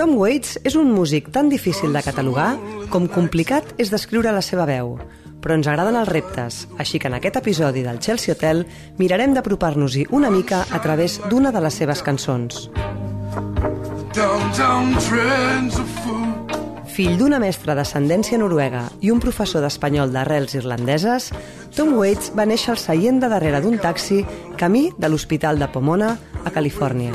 Tom Waits és un músic tan difícil de catalogar com complicat és descriure la seva veu, però ens agraden els reptes, així que en aquest episodi del Chelsea Hotel mirarem d'apropar-nos-hi una mica a través d'una de les seves cançons. Fill d'una mestra d'ascendència noruega i un professor d'espanyol d'arrels irlandeses, Tom Waits va néixer al seient de darrere d'un taxi camí de l'Hospital de Pomona, a Califòrnia.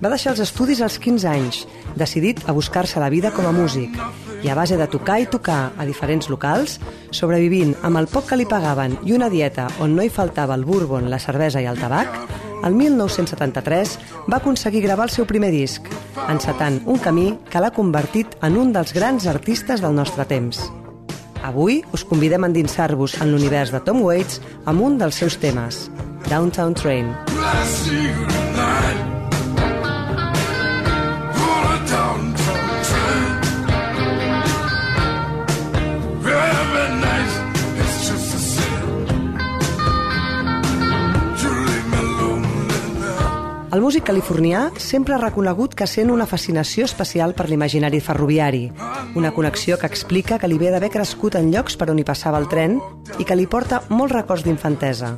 Va deixar els estudis als 15 anys, decidit a buscar-se la vida com a músic, i a base de tocar i tocar a diferents locals, sobrevivint amb el poc que li pagaven i una dieta on no hi faltava el bourbon, la cervesa i el tabac, el 1973 va aconseguir gravar el seu primer disc, encetant un camí que l'ha convertit en un dels grans artistes del nostre temps. Avui us convidem a endinsar-vos en l'univers de Tom Waits amb un dels seus temes, Downtown Train. El músic californià sempre ha reconegut que sent una fascinació especial per l'imaginari ferroviari, una connexió que explica que li ve d'haver crescut en llocs per on hi passava el tren i que li porta molts records d'infantesa.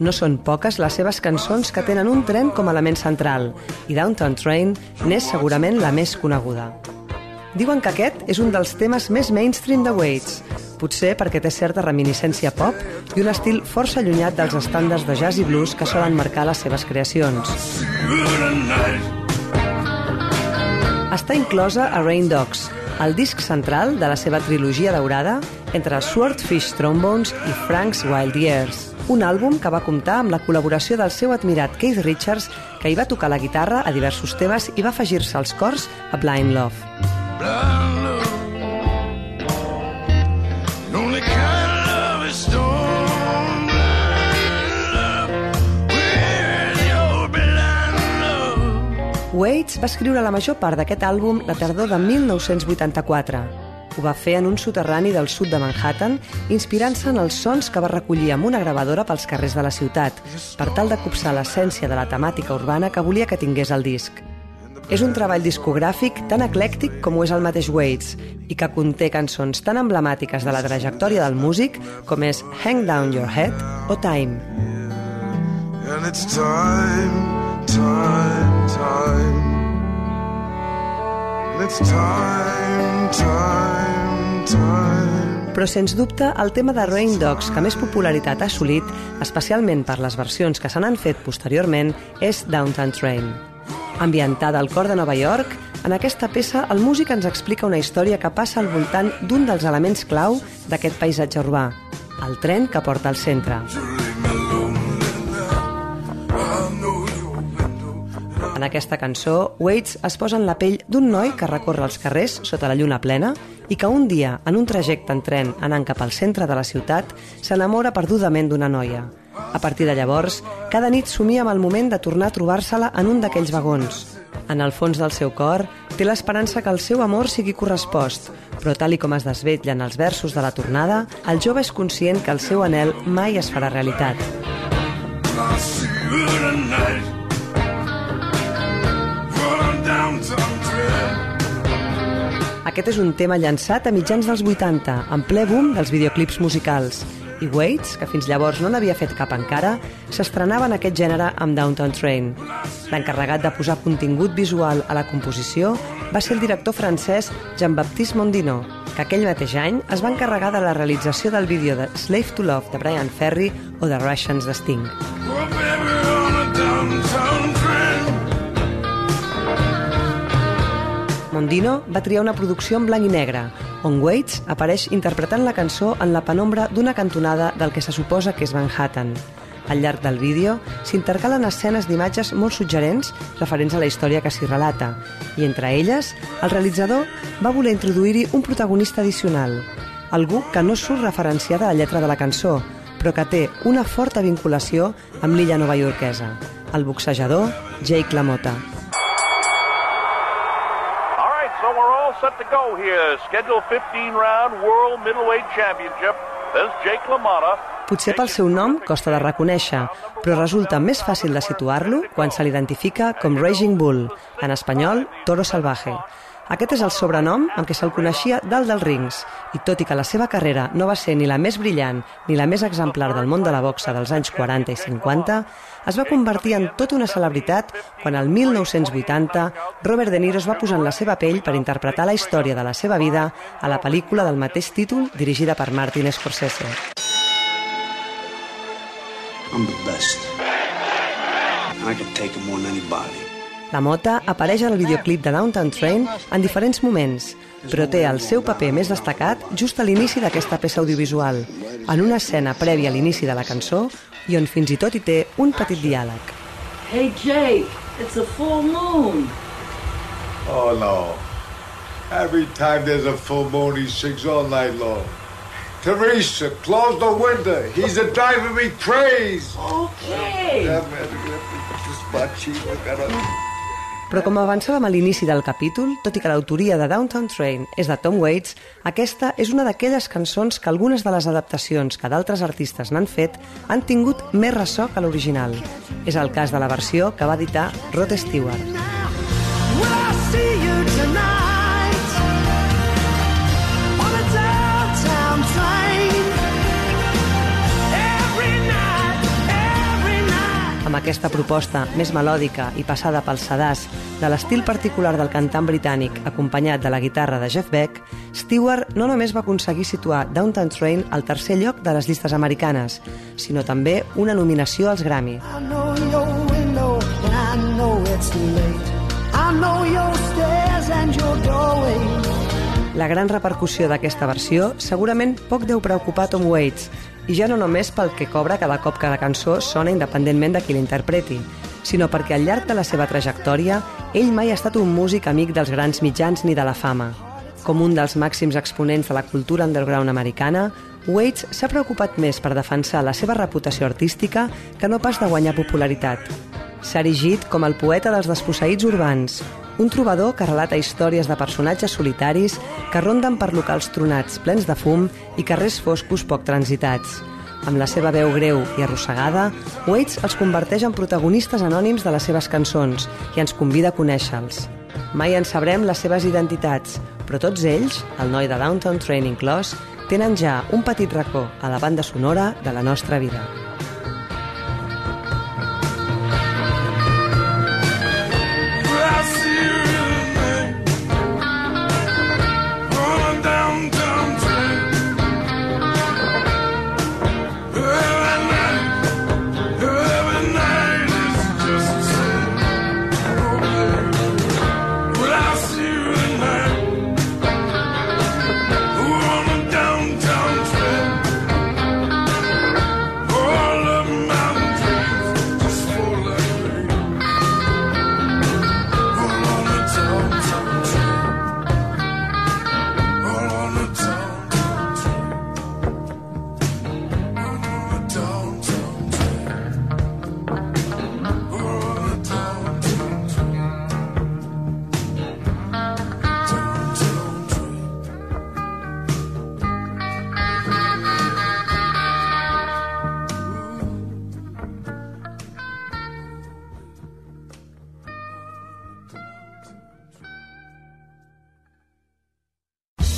No són poques les seves cançons que tenen un tren com a element central, i Downtown Train n'és segurament la més coneguda. Diuen que aquest és un dels temes més mainstream de Waits, potser perquè té certa reminiscència pop i un estil força allunyat dels estàndards de jazz i blues que solen marcar les seves creacions. Està inclosa a Rain Dogs, el disc central de la seva trilogia daurada entre Swordfish Trombones i Frank's Wild Years, un àlbum que va comptar amb la col·laboració del seu admirat Keith Richards, que hi va tocar la guitarra a diversos temes i va afegir-se als cors a Blind Love. Love. Waits va escriure la major part d'aquest àlbum la tardor de 1984. Ho va fer en un soterrani del sud de Manhattan, inspirant-se en els sons que va recollir amb una gravadora pels carrers de la ciutat, per tal de copsar l'essència de la temàtica urbana que volia que tingués el disc. És un treball discogràfic tan eclèctic com ho és el mateix Waits i que conté cançons tan emblemàtiques de la trajectòria del músic com és Hang Down Your Head o Time. And it's time time, time. It's time, time, time. Però, sens dubte, el tema de Rain Dogs que més popularitat ha assolit, especialment per les versions que se n'han fet posteriorment, és Downtown Train. Ambientada al cor de Nova York, en aquesta peça el músic ens explica una història que passa al voltant d'un dels elements clau d'aquest paisatge urbà, el tren que porta al centre. En aquesta cançó, Waits es posa en la pell d'un noi que recorre els carrers sota la lluna plena i que un dia, en un trajecte en tren anant cap al centre de la ciutat, s'enamora perdudament d'una noia. A partir de llavors, cada nit somia amb el moment de tornar a trobar-se-la en un d'aquells vagons. En el fons del seu cor, té l'esperança que el seu amor sigui correspost, però tal i com es desvetlla en els versos de la tornada, el jove és conscient que el seu anel mai es farà realitat. Aquest és un tema llançat a mitjans dels 80, en ple boom dels videoclips musicals. I Waits, que fins llavors no n'havia fet cap encara, s'estrenava en aquest gènere amb Downtown Train. L'encarregat de posar contingut visual a la composició va ser el director francès Jean-Baptiste Mondino, que aquell mateix any es va encarregar de la realització del vídeo de Slave to Love de Brian Ferry o de Russians de Sting. Mondino va triar una producció en blanc i negre, on Waits apareix interpretant la cançó en la penombra d'una cantonada del que se suposa que és Manhattan. Al llarg del vídeo s'intercalen escenes d'imatges molt suggerents referents a la història que s'hi relata, i entre elles, el realitzador va voler introduir-hi un protagonista addicional, algú que no surt referenciada a la lletra de la cançó, però que té una forta vinculació amb l'illa novaiorquesa, el boxejador Jake LaMotta. Set to go here. Schedule 15 round World Middleweight Championship. There's Jake LaMotta. Potser pel seu nom costa de reconèixer, però resulta més fàcil de situar-lo quan se l'identifica com Raging Bull, en espanyol Toro Salvaje, aquest és el sobrenom amb què se'l coneixia dalt dels rings, i tot i que la seva carrera no va ser ni la més brillant ni la més exemplar del món de la boxa dels anys 40 i 50, es va convertir en tota una celebritat quan el 1980 Robert De Niro es va posar en la seva pell per interpretar la història de la seva vida a la pel·lícula del mateix títol dirigida per Martin Scorsese. I'm the best. I can take him more than anybody. La Mota apareix al videoclip de Downtown Train en diferents moments, però té el seu paper més destacat just a l'inici d'aquesta peça audiovisual, en una escena prèvia a l'inici de la cançó i on fins i tot hi té un petit diàleg. Hey Jake, it's a full moon. Oh no. Every time there's a full moon, he sings all night long. Teresa, close the window. He's a driving me crazy. Okay. Yeah, man, is my cheap. I gotta... Però com avançàvem a l'inici del capítol, tot i que l'autoria de Downtown Train és de Tom Waits, aquesta és una d'aquelles cançons que algunes de les adaptacions que d'altres artistes n'han fet han tingut més ressò que l'original. És el cas de la versió que va editar Rod Stewart. Aquesta proposta més melòdica i passada pel sedàs de l'estil particular del cantant britànic acompanyat de la guitarra de Jeff Beck, Stewart no només va aconseguir situar Downtown Train al tercer lloc de les llistes americanes, sinó també una nominació als Grammy. La gran repercussió d'aquesta versió segurament poc deu preocupar Tom Waits, i ja no només pel que cobra cada cop que la cançó sona independentment de qui l'interpreti, sinó perquè al llarg de la seva trajectòria ell mai ha estat un músic amic dels grans mitjans ni de la fama. Com un dels màxims exponents de la cultura underground americana, Waits s'ha preocupat més per defensar la seva reputació artística que no pas de guanyar popularitat. S'ha erigit com el poeta dels desposseïts urbans, un trobador que relata històries de personatges solitaris que ronden per locals tronats plens de fum i carrers foscos poc transitats. Amb la seva veu greu i arrossegada, Waits els converteix en protagonistes anònims de les seves cançons i ens convida a conèixer-los. Mai en sabrem les seves identitats, però tots ells, el noi de Downtown Training inclòs, tenen ja un petit racó a la banda sonora de la nostra vida.